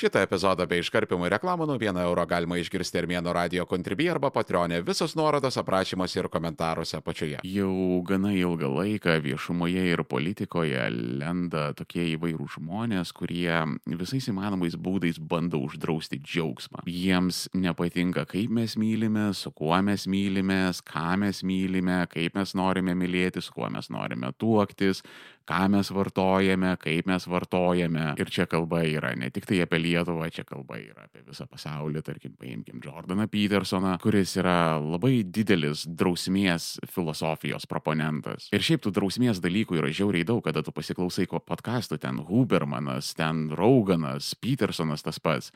Šitą epizodą bei iškarpimų reklamų nuo 1 euro galima išgirsti Armėno radio kontribį arba patronė. Visos nuorodos aprašymuose ir komentaruose apačioje. Jau gana ilgą laiką viešumoje ir politikoje lenda tokie įvairūs žmonės, kurie visais įmanomais būdais bando uždrausti džiaugsmą. Jiems nepatinka, kaip mes mylime, su kuo mes mylimės, ką mes mylime, kaip mes norime mylėti, su kuo mes norime tuoktis, ką mes vartojame, kaip mes vartojame. Ir čia kalba yra ne tik tai apie Lietuvą, čia kalba yra apie visą pasaulį, tarkim, paimkim Jordaną Petersoną, kuris yra labai didelis drausmės filosofijos proponentas. Ir šiaip tų drausmės dalykų yra žiauriai daug, kada tu pasiklausai ko podkastų, ten Hubermanas, ten Rauganas, Petersonas tas pats.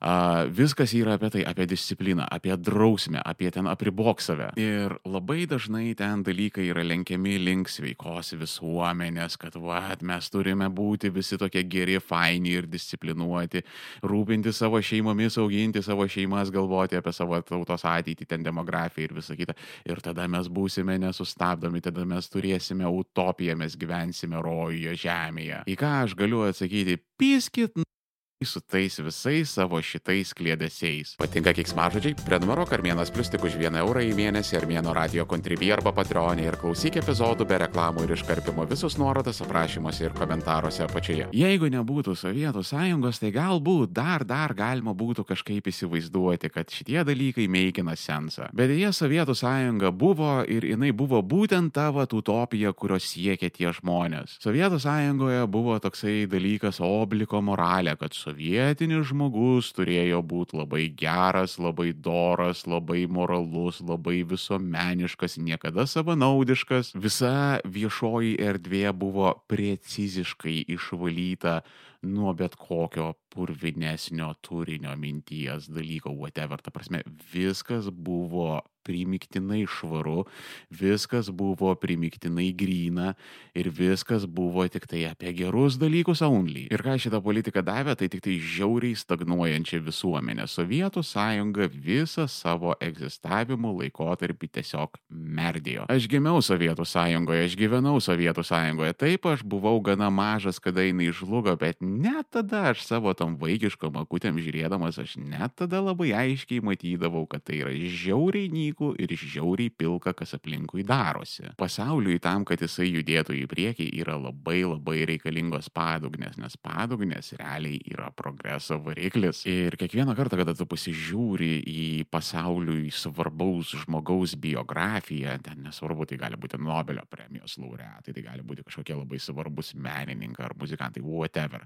Uh, viskas yra apie tai, apie discipliną, apie drausmę, apie ten apribok save. Ir labai dažnai ten dalykai yra lenkiami link sveikos visuomenės, kad va, mes turime būti visi tokie geri, faini ir disciplinuoti, rūpinti savo šeimomis, auginti savo šeimas, galvoti apie savo tautos ateitį, ten demografiją ir visą kitą. Ir tada mes būsime nesustabdomi, tada mes turėsime utopiją, mes gyvensime rojuje žemėje. Į ką aš galiu atsakyti, piskit su tais visais savo šitais klėdesiais. Patinka kiksmažodžiai? Prenumeruok Armėnas Plus tik už 1 eurą į mėnesį Armėno radio kontribį arba patronį ir klausyk epizodų be reklamų ir iškarpimo visus nuorodas aprašymuose ir komentaruose apačioje. Jeigu nebūtų Sovietų sąjungos, tai galbūt dar, dar galima būtų kažkaip įsivaizduoti, kad šitie dalykai meikina sensą. Bet jie Sovietų sąjunga buvo ir jinai buvo būtent ta vat utopija, kurios siekia tie žmonės. Sovietų sąjungoje buvo toksai dalykas obliko moralė, kad sovietinis žmogus turėjo būti labai geras, labai doras, labai moralus, labai visuomeniškas, niekada savanaudiškas. Visa viešoji erdvė buvo preciziškai išvalyta nuo bet kokio purvinesnio turinio minties dalyko, whatever. Ta prasme, viskas buvo primiktinai švaru, viskas buvo primiktinai gryna ir viskas buvo tik tai apie gerus dalykus only. Ir ką šitą politiką davė, tai tik tai žiauriai stagnuojančią visuomenę. Sovietų sąjunga visą savo egzistavimo laikotarpį tiesiog merdėjo. Aš gimiau Sovietų sąjungoje, aš gyvenau Sovietų sąjungoje, taip aš buvau gana mažas, kada jinai žlugo, bet net tada aš savo tom vaikiškom akutėm žiūrėdamas, aš net tada labai aiškiai matydavau, kad tai yra žiauriai nykų ir žiauriai pilka, kas aplinkui darosi. Pasauliui tam, kad jisai judėtų į priekį, yra labai labai reikalingos padugnės, nes padugnės realiai yra progreso variklis. Ir kiekvieną kartą, kada tu pasižiūri į pasauliui svarbaus žmogaus biografiją, ten nesvarbu, tai gali būti Nobelio premijos laureatai, tai gali būti kažkokie labai svarbus menininkai ar muzikantai, whatever.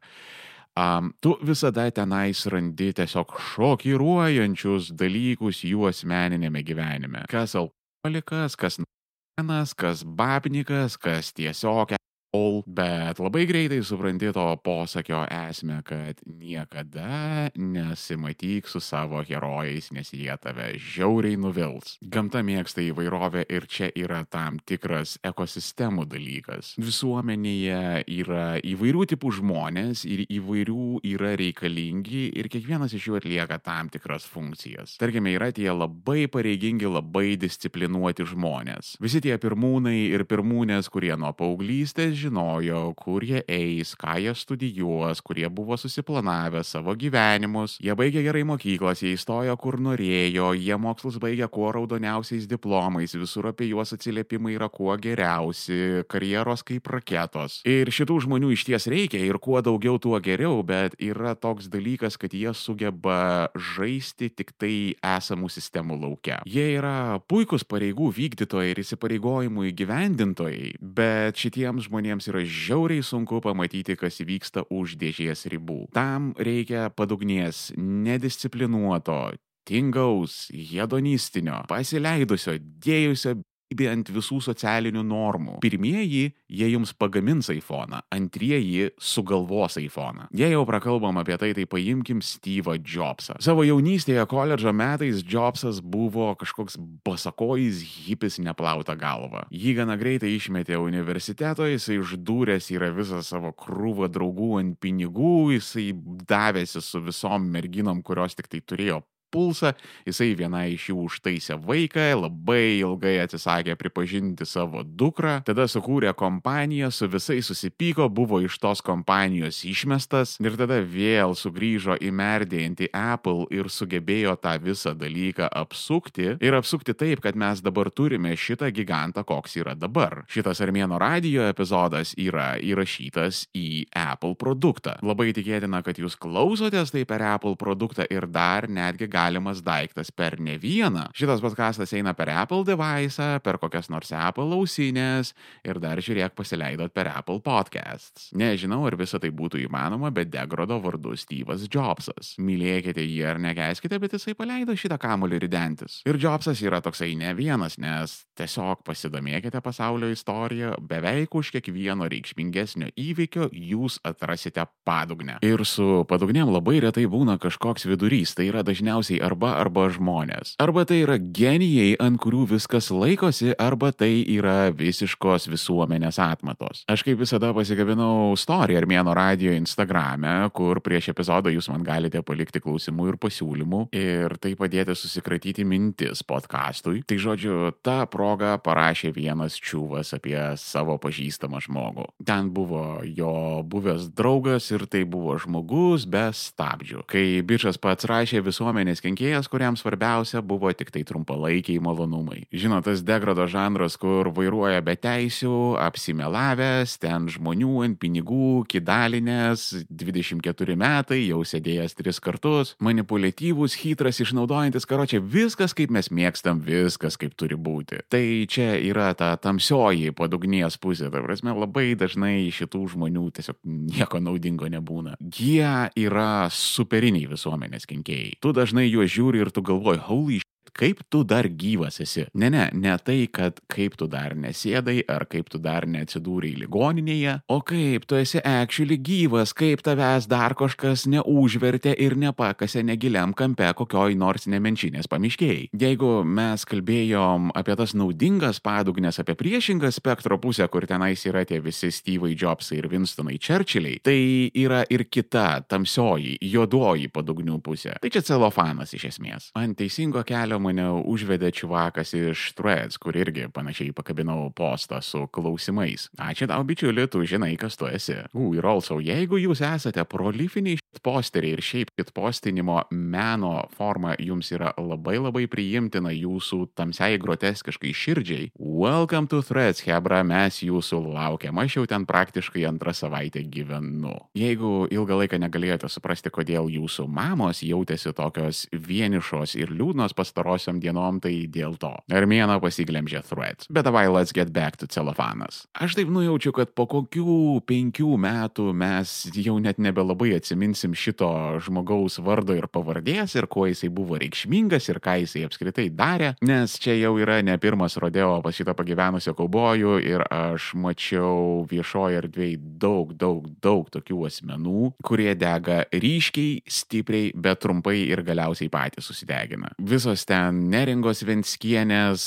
Um, tu visada tenais randi tiesiog šokiruojančius dalykus jų asmeninėme gyvenime. Kas alkoholikas, kas nanas, kas babnikas, kas tiesiog all, bet labai greitai supranti to posakio esmę, kad niekada nesimatyk su savo herojais, nes jie tave žiauriai nuvils. Gamta mėgsta įvairovę ir čia yra tam tikras ekosistemų dalykas. Visuomenėje yra įvairių tipų žmonės ir įvairių yra reikalingi ir kiekvienas iš jų atlieka tam tikras funkcijas. Tarkime, yra tie labai pareigingi, labai disciplinuoti žmonės. Visi tie pirmūnai ir pirmūnės, kurie nuo paauglystės žinojo, kur jie eis, ką jie studijuos, kurie buvo susiplanavę savo gyvenimus. Jie baigė gerai mokyklas, jie įstojo kur norėjo, jie mokslus baigė kuo raudoniausiais diplomais, visur apie juos atsiliepimai yra kuo geriausi, karjeros kaip raketos. Ir šitų žmonių iš ties reikia ir kuo daugiau, tuo geriau, bet yra toks dalykas, kad jie sugeba žaisti tik tai esamų sistemų laukia. Jie yra puikūs pareigų vykdytojai ir įsipareigojimų įgyvendintojai, bet šitiems žmonėms žmonėms yra žiauriai sunku pamatyti, kas vyksta už dėžės ribų. Tam reikia padugnies, nedisciplinuoto, tingaus, hedonistinio, pasileidusio, dėjusio ant visų socialinių normų. Pirmieji, jie jums pagamins iPhone, antrieji sugalvos iPhone. Jei jau prakalbam apie tai, tai paimkim Steve'ą Jobsą. Savo jaunystėje koledžo metais Jobsas buvo kažkoks basakojis hipis neplauta galva. Jį gana greitai išmetė universiteto, jisai uždūręs yra visą savo krūvą draugų ant pinigų, jisai davėsi su visom merginom, kurios tik tai turėjo pulsą, jisai viena iš jų užtaisė vaiką, labai ilgai atsisakė pripažinti savo dukrą, tada sukūrė kompaniją, su visais susipyko, buvo iš tos kompanijos išmestas ir tada vėl sugrįžo į merdėjantį Apple ir sugebėjo tą visą dalyką apsukti ir apsukti taip, kad mes dabar turime šitą gigantą, koks yra dabar. Šitas Armėno radio epizodas yra įrašytas į Apple produktą. Labai tikėtina, kad jūs klausotės tai per Apple produktą ir dar netgi galimas daiktas per ne vieną. Šitas podcastas eina per Apple device, per kokias nors Apple ausinės ir dar žiūrėk pasileidot per Apple podcasts. Nežinau, ar visa tai būtų įmanoma, bet degrodo vardu Steve'as Jobsas. Mylėkite jį ar negeiskite, bet jisai paleido šitą kamulį ridentis. Ir Jobsas yra toksai ne vienas, nes tiesiog pasidomėkite pasaulio istoriją, beveik už kiekvieno reikšmingesnio įvykio jūs atrasite padugnę. Ir su padugnėm labai retai būna kažkoks vidurys, tai yra dažniausiai arba arba žmonės. Arba tai yra genijai, ant kurių viskas laikosi, arba tai yra visiškos visuomenės atmatos. Aš kaip visada pasigabinau story Armėno radio Instagrame, kur prieš epizodą jūs man galite palikti klausimų ir pasiūlymų ir tai padėti susikratyti mintis podcastui. Tai žodžiu, tą progą parašė vienas čiūvas apie savo pažįstamą žmogų. Ten buvo jo buvęs draugas ir tai buvo žmogus be stabdžių. Kai bičias pats rašė visuomenės kenkėjas, kuriam svarbiausia buvo tik tai trumpalaikiai malonumai. Žinot, tas degrado žanras, kur vairuoja be teisių, apsimelavęs, ten žmonių ant pinigų, kidalinės, 24 metai, jau sėdėjęs tris kartus, manipuliatyvus, hitras, išnaudojantis karočią, viskas kaip mes mėgstam, viskas kaip turi būti. Tai čia yra ta tamsioji padugnies pusė, ta prasme, labai dažnai šitų žmonių tiesiog nieko naudingo nebūna. Jie yra superiniai visuomenės kenkėjai. Tu dažnai juos žiūri ir tu galvoji, holy kaip tu dar gyvas esi. Ne, ne, ne tai, kad kaip tu dar nesėdai ar kaip tu dar neatsidūrei ligoninėje, o kaip tu esi actually gyvas, kaip tavęs dar kažkas neužvertė ir nepakasė negiliam kampe kokioj nors nemenčinės pamiškėjai. Jeigu mes kalbėjom apie tas naudingas padugnės, apie priešingą spektro pusę, kur tenais yra tie visi Steve'ai Jobsai ir Winstonai Churchilliai, tai yra ir kita tamsioji, juodoji padugnių pusė. Tai čia celofanas iš esmės. Ant teisingo kelio mane užvedė čivakas iš Threads, kur irgi panašiai pakabinau postą su klausimais. Ačiū tau, bičiuli, tu žinai, kas tu esi. U, ir also, jeigu jūs esate prolifiniai posteriai ir šiaip kitpostinimo meno forma jums yra labai labai priimtina jūsų tamsiai groteskiškai širdžiai, welcome to Threads, Hebra, mes jūsų laukiam, aš jau ten praktiškai antrą savaitę gyvenu. Jeigu ilgą laiką negalėjote suprasti, kodėl jūsų mamos jautėsi tokios vienišos ir liūdnos pastarosiam dienom, tai dėl to. Armėna pasiglemžė Threads. Bet davai, let's get back to celofanas. Aš taip nujaučiu, kad po kokių penkių metų mes jau net nebelabai atsiminsim šito žmogaus vardo ir pavardės ir kuo jisai buvo reikšmingas ir ką jisai apskritai darė, nes čia jau yra ne pirmas rodeo pas šitą pagyvenusio kaubojų ir aš mačiau viešoje erdvėje daug, daug, daug tokių asmenų, kurie dega ryškiai, stipriai, bet trumpai ir galiausiai patys susidegina. Visos ten neringos Venskienės,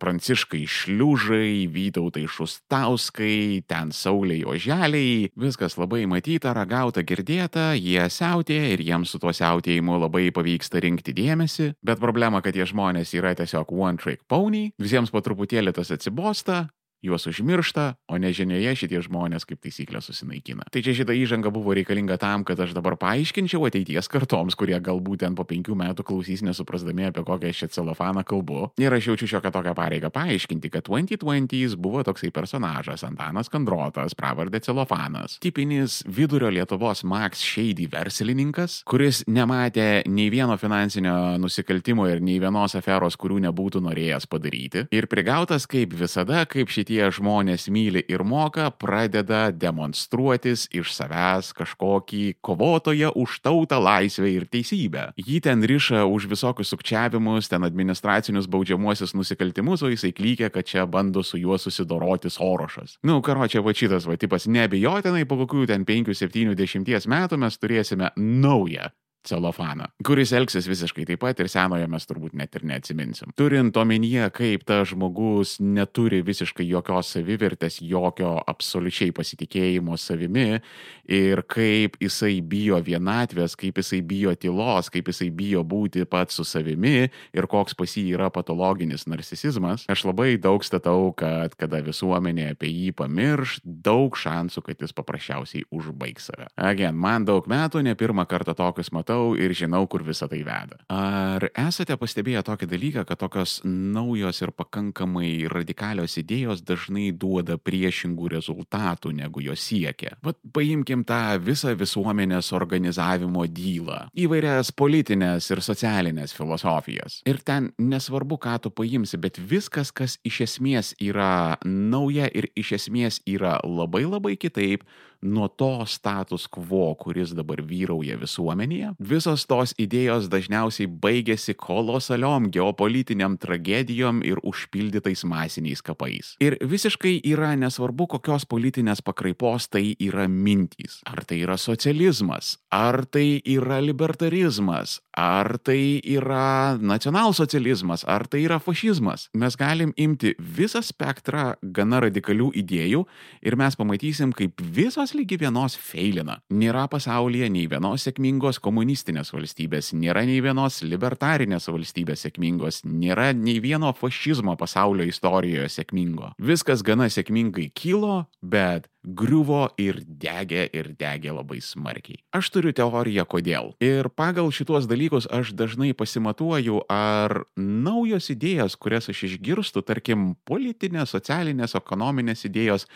pranciškai šliužai, vytautai šustauskai, ten sauliai oželiai, viskas labai matyta, ragauta, girdėta, jie siautėja ir jiems su tuo siautėjimu labai pavyksta rinkti dėmesį, bet problema, kad tie žmonės yra tiesiog one trick pony, visiems po truputėlį tas atsibosta, juos užmiršta, o nežinioje šitie žmonės kaip taisyklė susinaikina. Tai čia šita įžanga buvo reikalinga tam, kad aš dabar paaiškinčiau ateities kartoms, kurie galbūt ten po penkių metų klausys nesuprasdami apie kokią čia celofaną kalbu. Ir aš jaučiu šiokią tokią pareigą paaiškinti, kad 2020s buvo toksai personažas Antanas Kandrotas, pravardė celofanas. Tipinis vidurio Lietuvos Max Shady verslininkas, kuris nematė nei vieno finansinio nusikaltimo ir nei vienos aferos, kurių nebūtų norėjęs padaryti. Ir prigautas kaip visada, kaip šitie tie žmonės myli ir moka, pradeda demonstruotis iš savęs kažkokį kovotoją už tautą, laisvę ir teisybę. Jį ten riša už visokius sukčiavimus, ten administracinius baudžiamuosius nusikaltimus, o jisai klykia, kad čia bando su juo susidoroti Sorošas. Nu, karo čia va šitas va tipas nebejotinai po kokių ten 5-70 metų mes turėsime naują celofaną, kuris elgsis visiškai taip pat ir senojo mes turbūt net ir neatsiminsim. Turint omenyje, kaip tas žmogus neturi visiškai jokios savivertės, jokio absoliučiai pasitikėjimo savimi ir kaip jisai bijo vienatvės, kaip jisai bijo tylos, kaip jisai bijo būti pats su savimi ir koks pas jį yra patologinis narcisizmas, aš labai daug statau, kad kada visuomenė apie jį pamirš, daug šansų, kad jis paprasčiausiai užbaigs save. Again, man daug metų, ne pirmą kartą tokius matau ir žinau, kur visa tai veda. Ar esate pastebėję tokį dalyką, kad tokios naujos ir pakankamai radikalios idėjos dažnai duoda priešingų rezultatų, negu jos siekia? Vat paimkim tą visą visuomenės organizavimo dylą, įvairias politinės ir socialinės filosofijas. Ir ten nesvarbu, ką tu paimsi, bet viskas, kas iš esmės yra nauja ir iš esmės yra labai labai kitaip, nuo to status quo, kuris dabar vyrauja visuomenėje, visos tos idėjos dažniausiai baigėsi kolosaliom geopolitiniam tragedijom ir užpildytais masiniais kapais. Ir visiškai yra nesvarbu, kokios politinės pakraipos tai yra mintys. Ar tai yra socializmas, ar tai yra libertarizmas, ar tai yra nacionalsocializmas, ar tai yra fašizmas. Mes galim imti visą spektrą gana radikalių idėjų ir mes pamatysim, kaip visos lygi vienos feilina. Nėra pasaulyje nei vienos sėkmingos komunistinės valstybės, nėra nei vienos libertarinės valstybės sėkmingos, nėra nei vieno fašizmo pasaulio istorijoje sėkmingo. Viskas gana sėkmingai kilo, bet griuvo ir degė ir degė labai smarkiai. Aš turiu teoriją, kodėl. Ir pagal šituos dalykus aš dažnai pasimatuoju, ar naujos idėjos, kurias aš išgirstu, tarkim, politinės, socialinės, ekonominės idėjos,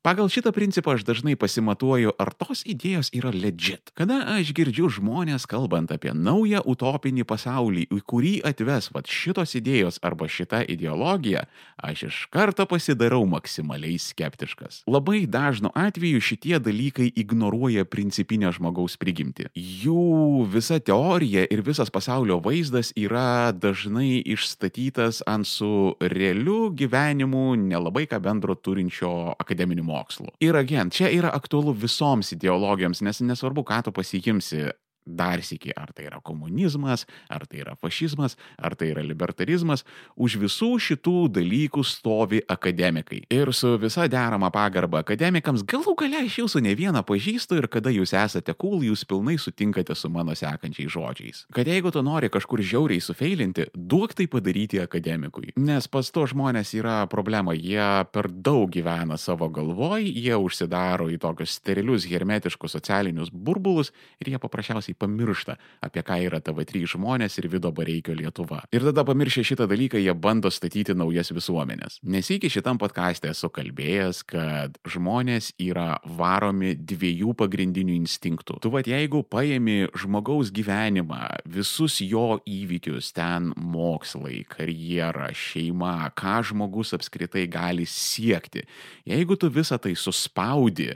Pagal šitą principą aš dažnai pasimatuoju, ar tos idėjos yra legit. Kada aš girdžiu žmonės kalbant apie naują utopinį pasaulį, į kurį atves vat šitos idėjos arba šita ideologija, aš iš karto pasidarau maksimaliai skeptiškas. Labai dažnu atveju šitie dalykai ignoruoja principinę žmogaus prigimtį. Jų visa teorija ir visas pasaulio vaizdas yra dažnai išstatytas ant su realiu gyvenimu nelabai ką bendro turinčio akademinio mokslų. Ir agent, čia yra aktualu visoms ideologijoms, nes nesvarbu, ką tu pasiimsi dar sėki, ar tai yra komunizmas, ar tai yra fašizmas, ar tai yra libertarizmas, už visų šitų dalykų stovi akademikai. Ir su visa derama pagarba akademikams galų gale aš jūsų ne vieną pažįstu ir kada jūs esate cool, jūs pilnai sutinkate su mano sekančiais žodžiais. Kad jeigu tu nori kažkur žiauriai sufeilinti, duok tai padaryti akademikui. Nes pas to žmonės yra problema, jie per daug gyvena savo galvoj, jie užsidaro į tokius sterilius, hermetiškus socialinius burbulus ir jie paprasčiausiai pamiršta, apie ką yra TV3 žmonės ir Vido Bareikio Lietuva. Ir tada pamiršę šitą dalyką, jie bando statyti naujas visuomenės. Nes iki šitam podcast'e esu kalbėjęs, kad žmonės yra varomi dviejų pagrindinių instinktų. Tu vad, jeigu paėmi žmogaus gyvenimą, visus jo įvykius, ten mokslai, karjera, šeima, ką žmogus apskritai gali siekti, jeigu tu visą tai suspaudi,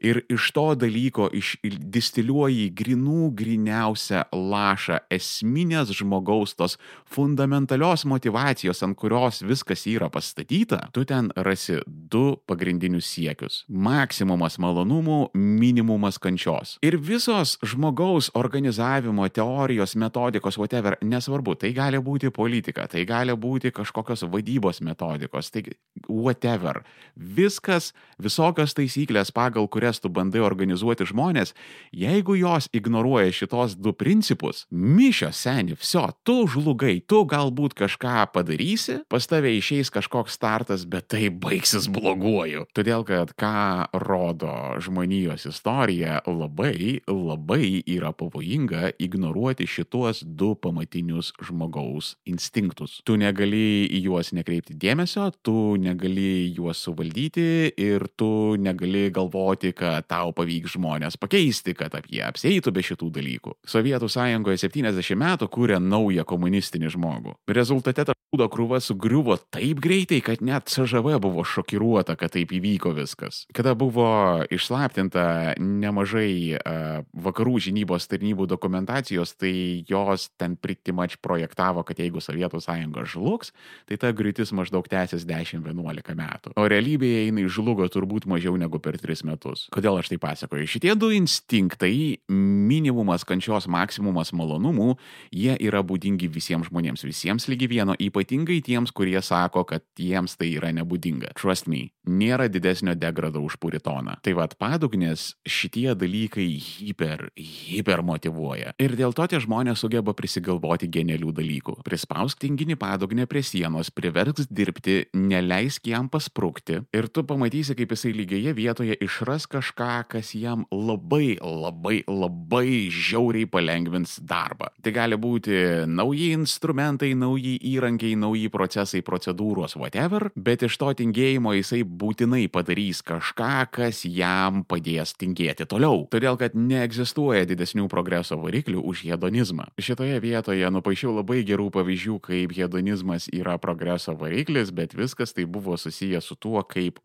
ir iš to dalyko išdistiliuoji grinų griniausią lašą esminės žmogaus tos fundamentalios motivacijos, ant kurios viskas yra pastatyta, tu ten rasi du pagrindinius siekius - maksimumas malonumų, minimumas kančios. Ir visos žmogaus organizavimo teorijos, metodikos, whatever, nesvarbu, tai gali būti politika, tai gali būti kažkokios vadybos metodikos, tai whatever. Viskas, visokios taisyklės, pagal kurias kurias tu bandai organizuoti žmonės, jeigu jos ignoruoja šitos du principus, mišio seni, viso, tu žlugai, tu galbūt kažką padarysi, pas tave išeis kažkoks startas, bet tai baigsis bloguoju. Todėl, kad ką rodo žmonijos istorija, labai, labai yra pavojinga ignoruoti šitos du pamatinius žmogaus instinktus. Tu negali į juos nekreipti dėmesio, tu negali juos suvaldyti ir tu negali galvoti, kad tau pavyks žmonės pakeisti, kad jie apseitų be šitų dalykų. Sovietų sąjungoje 70 metų kūrė naują komunistinį žmogų. Rezultate Būdo krūva sugriuvo taip greitai, kad net CŽV buvo šokiruota, kad taip įvyko viskas. Kada buvo išslaptinta nemažai uh, vakarų žinybos tarnybų dokumentacijos, tai jos ten pritimač projektavo, kad jeigu Sovietų sąjunga žlugs, tai ta griūtis maždaug tęsis 10-11 metų. O realybėje jinai žlugo turbūt mažiau negu per 3 metus. Kodėl aš tai pasakoju? Šitie du instinktai, minimumas kančios, maksimumas malonumų, jie yra būdingi visiems žmonėms, visiems lygi vieno, ypač ypatingai tiems, kurie sako, kad jiems tai yra nebūdinga. Trust me, nėra didesnio degrado už puritoną. Tai vad padugnės šitie dalykai hiper, hiper motivuoja. Ir dėl to tie žmonės sugeba prisigalvoti genialių dalykų. Prispausk tinginį padugnę prie sienos, priverks dirbti, neleisk jam pasprūkti ir tu pamatysi, kaip jisai lygioje vietoje išras kažką, kas jam labai, labai, labai žiauriai palengvins darbą. Tai gali būti nauji instrumentai, nauji įrankiai, įrankiai, nauji procesai, procedūros, whatever, bet iš to tingėjimo jisai būtinai padarys kažką, kas jam padės tingėti toliau. Todėl, kad neegzistuoja didesnių progreso variklių už hedonizmą. Šitoje vietoje nupaišiau labai gerų pavyzdžių, kaip hedonizmas yra progreso variklis, bet viskas tai buvo susijęs su tuo, kaip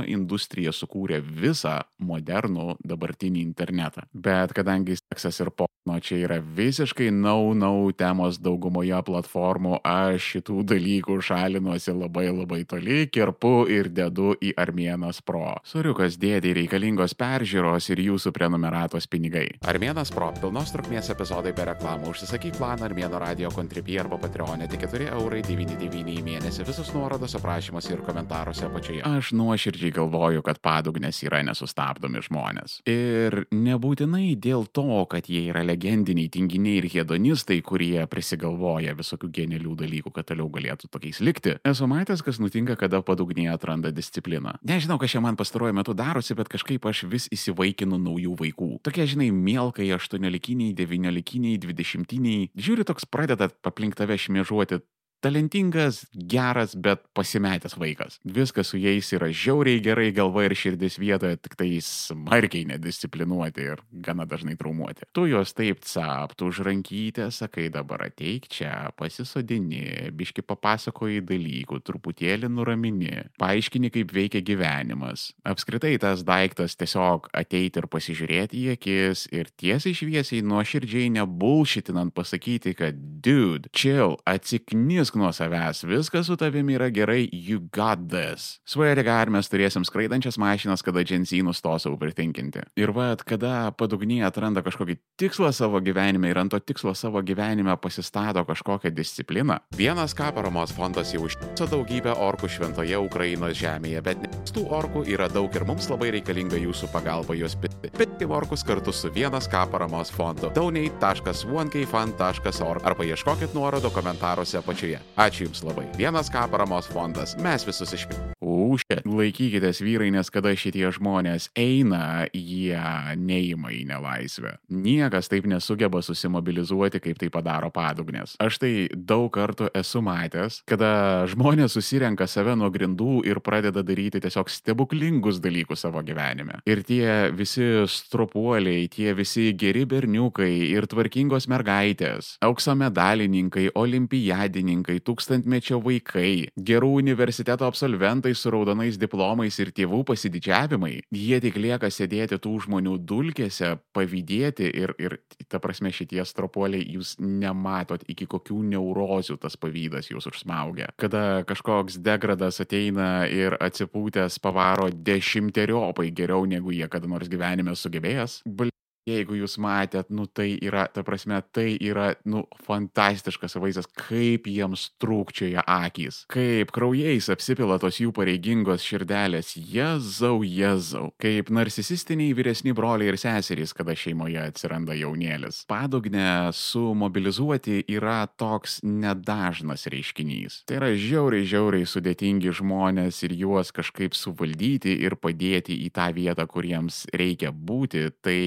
industrija sukūrė visą modernų dabartinį internetą. Bet kadangi seksas ir porno čia yra visiškai nau-nau no, no temos daugumoje platformų, aš šitų dalykų šalinuosi labai labai toli, kirpu ir dedu į Armėnas Pro. Suriukas dėdė reikalingos peržiūros ir jūsų prenumeratos pinigai. Armėnas Pro pilnos trukmės epizodai be reklamų. Užsisakyk planą Armėno radio kontribį arba Patreonė tik 4,99 eurai į mėnesį. Visus nuorodos aprašymuose ir komentaruose apačioje. Aš nuoširdžiai nuoširdžiai galvoju, kad padugnės yra nesustabdomi žmonės. Ir nebūtinai dėl to, kad jie yra legendiniai tinginiai ir hedonistai, kurie prisigalvoja visokių genialių dalykų, kad toliau galėtų tokiais likti. Esu matęs, kas nutinka, kada padugnė atranda discipliną. Nežinau, kas čia man pastaruoju metu darosi, bet kažkaip aš vis įsivaikinu naujų vaikų. Tokie, žinai, mielkai, aštuoniolikiniai, devyniolikiniai, dvidešimtiniai. Žiūri, toks pradeda aplink tave šmėžuoti talentingas, geras, bet pasimetęs vaikas. Viskas su jais yra žiauriai gerai, galva ir širdis vietoje, tik tai smarkiai nedisciplinuoti ir gana dažnai traumuoti. Tu juos taip capt už rankytę, sakai dabar ateik čia, pasisodini, biški papasakoji dalykų, truputėlį nuramini, paaiškini, kaip veikia gyvenimas. Apskritai tas daiktas tiesiog ateiti ir pasižiūrėti į akis ir tiesiai šviesiai nuoširdžiai nebulšitinant pasakyti, kad dude, chill, atsiknis Neslėpk nuo savęs, viskas su tavimi yra gerai, you got this. Swear God, mes turėsim skraidančias mašinas, kada džensy nustos overthinkinti. Ir vad, kada padugnyje atranda kažkokį tikslą savo gyvenime ir ant to tikslo savo gyvenime pasistato kažkokią discipliną. Vienas K paramos fondas jau užtiso daugybę orkų šventoje Ukrainos žemėje, bet tų orkų yra daug ir mums labai reikalinga jūsų pagalba juos pitti. Pitti orkus kartu su vienas K paramos fondu. donate.1kfund.org arba ieškokit nuorodo komentaruose apačioje. Ačiū Jums labai. Vienas K paramos fondas. Mes visus išpildėme. Užė, laikykitės vyrai, nes kada šitie žmonės eina, jie neima į nelaisvę. Niekas taip nesugeba susimobilizuoti, kaip tai padaro padugnės. Aš tai daug kartų esu matęs, kada žmonės susirenka save nuo grindų ir pradeda daryti tiesiog stebuklingus dalykus savo gyvenime. Ir tie visi stropuoliai, tie visi geri berniukai ir tvarkingos mergaitės, aukso medalininkai, olimpiadininkai, tūkstantmečio vaikai, gerų universiteto absolventai su raudonais diplomais ir tėvų pasididžiavimai, jie tik lieka sėdėti tų žmonių dulkėse, pavydėti ir, ir ta prasme šitie stropoliai jūs nematot, iki kokių neurozių tas pavydas jūs užsmaugia. Kada kažkoks degradas ateina ir atsipūtęs pavaro dešimteriopai geriau negu jie kada nors gyvenime sugebėjęs, bl Jeigu jūs matėt, nu tai yra, ta prasme, tai yra, nu, fantastiškas vaizdas, kaip jiems trūkčioja akys, kaip kraujais apsipila tos jų pareigingos širdelės, jezau, jezau, kaip narcisistiniai vyresni broliai ir seserys, kada šeimoje atsiranda jaunėlis. Padugnė sumobilizuoti yra toks nedažnas reiškinys. Tai yra žiauriai, žiauriai sudėtingi žmonės ir juos kažkaip suvaldyti ir padėti į tą vietą, kur jiems reikia būti. Tai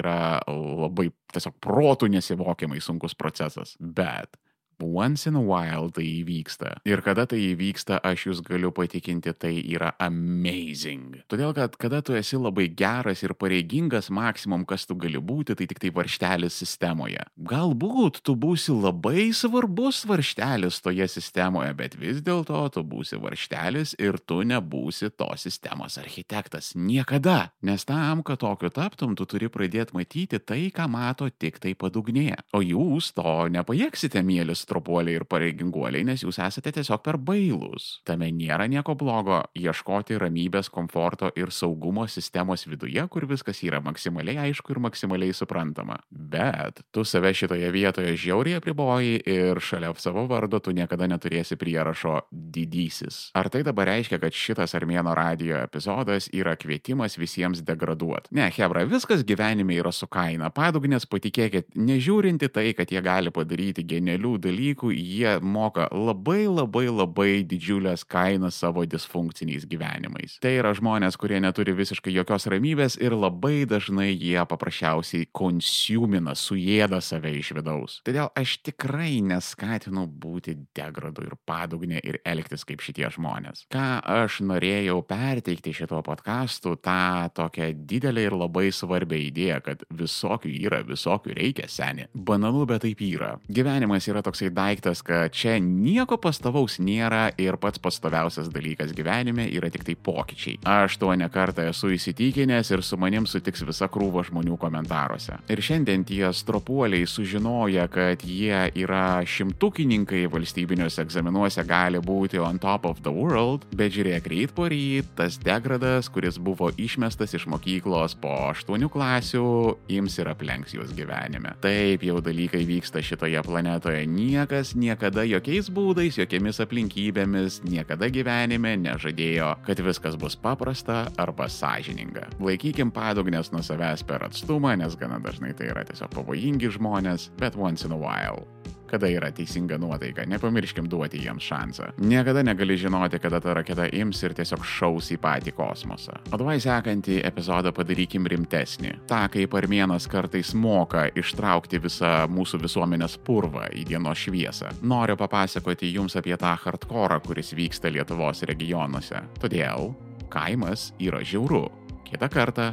yra labai tiesiog protų nesivokiamai sunkus procesas. Bet once in a while tai įvyksta. Ir kada tai įvyksta, aš jūs galiu patikinti, tai yra amazing. Todėl, kad kada tu esi labai geras ir pareigingas maksimum, kas tu gali būti, tai tik tai varštelis sistemoje. Galbūt tu būsi labai svarbus varštelis toje sistemoje, bet vis dėlto tu būsi varštelis ir tu nebūsi tos sistemos architektas. Niekada. Nes tam, kad tokiu taptum, tu turi pradėti matyti tai, ką mato tik tai padugnėje. O jūs to nepajėgsite, mėly stropuoliai ir pareiginguoliai, nes jūs esate tiesiog per bailūs. Tame nėra nieko blogo ieškoti ramybės, komforto ir saugumo sistemos viduje, kur viskas yra maksimaliai aišku ir maksimaliai suprantama. Bet tu save šitoje vietoje žiauriai apriboji ir šalia savo vardo tu niekada neturėsi prierašo didysis. Ar tai dabar reiškia, kad šitas Armėno radio epizodas yra kvietimas visiems degraduoti? Ne, Hebra, viskas gyvenime yra su kaina. Padugnės, patikėkit, nežiūrinti tai, kad jie gali padaryti genialių dalykų, jie moka labai labai labai didžiulės kainas savo disfunkciniais gyvenimais. Tai yra žmonės, kurie neturi visiškai jokios ramybės ir labai dažnai jie paprasčiausiai konsumina, suėda save iš vidaus. Todėl aš tikrai neskatinu būti degradu ir padugnė ir elgtis kaip šitie žmonės. Ką aš norėjau perteikti šito podkastu, tą tokią didelę ir labai svarbią idėją, kad visokių yra, visokių reikia seni. Banalu, bet taip yra. Gyvenimas yra toksai daiktas, kad čia nieko pastovaus nėra ir pats pastoviausias dalykas gyvenime yra tik tai pokyčiai. Aš tuo nekartą esu įsitikinęs ir su manim sutiks visa krūva žmonių komentaruose. Ir šiandien tie stropuoliai sužinoja, kad jie yra šimtukininkai valstybiniuose egzaminuose gali būti on top of the world, bet žiūrėk, ryt po ryt tas degradas, kuris buvo išmestas iš mokyklos po aštuonių klasių, ims ir aplenks jūs gyvenime. Taip jau dalykai vyksta šitoje planetoje. Niekas niekada jokiais būdais, jokiamis aplinkybėmis, niekada gyvenime nežadėjo, kad viskas bus paprasta arba sąžininga. Laikykim padugnės nuo savęs per atstumą, nes gana dažnai tai yra tiesiog pavojingi žmonės, bet once in a while kada yra teisinga nuotaika, nepamirškim duoti jiems šansą. Niekada negali žinoti, kada ta raketa ims ir tiesiog šaus į patį kosmosą. O davai sekantį epizodą padarykim rimtesnį. Ta, kaip armėnas kartais moka ištraukti visą mūsų visuomenės purvą į dienos šviesą. Noriu papasakoti jums apie tą hardkorą, kuris vyksta Lietuvos regionuose. Todėl kaimas yra žiauru. Kita kartą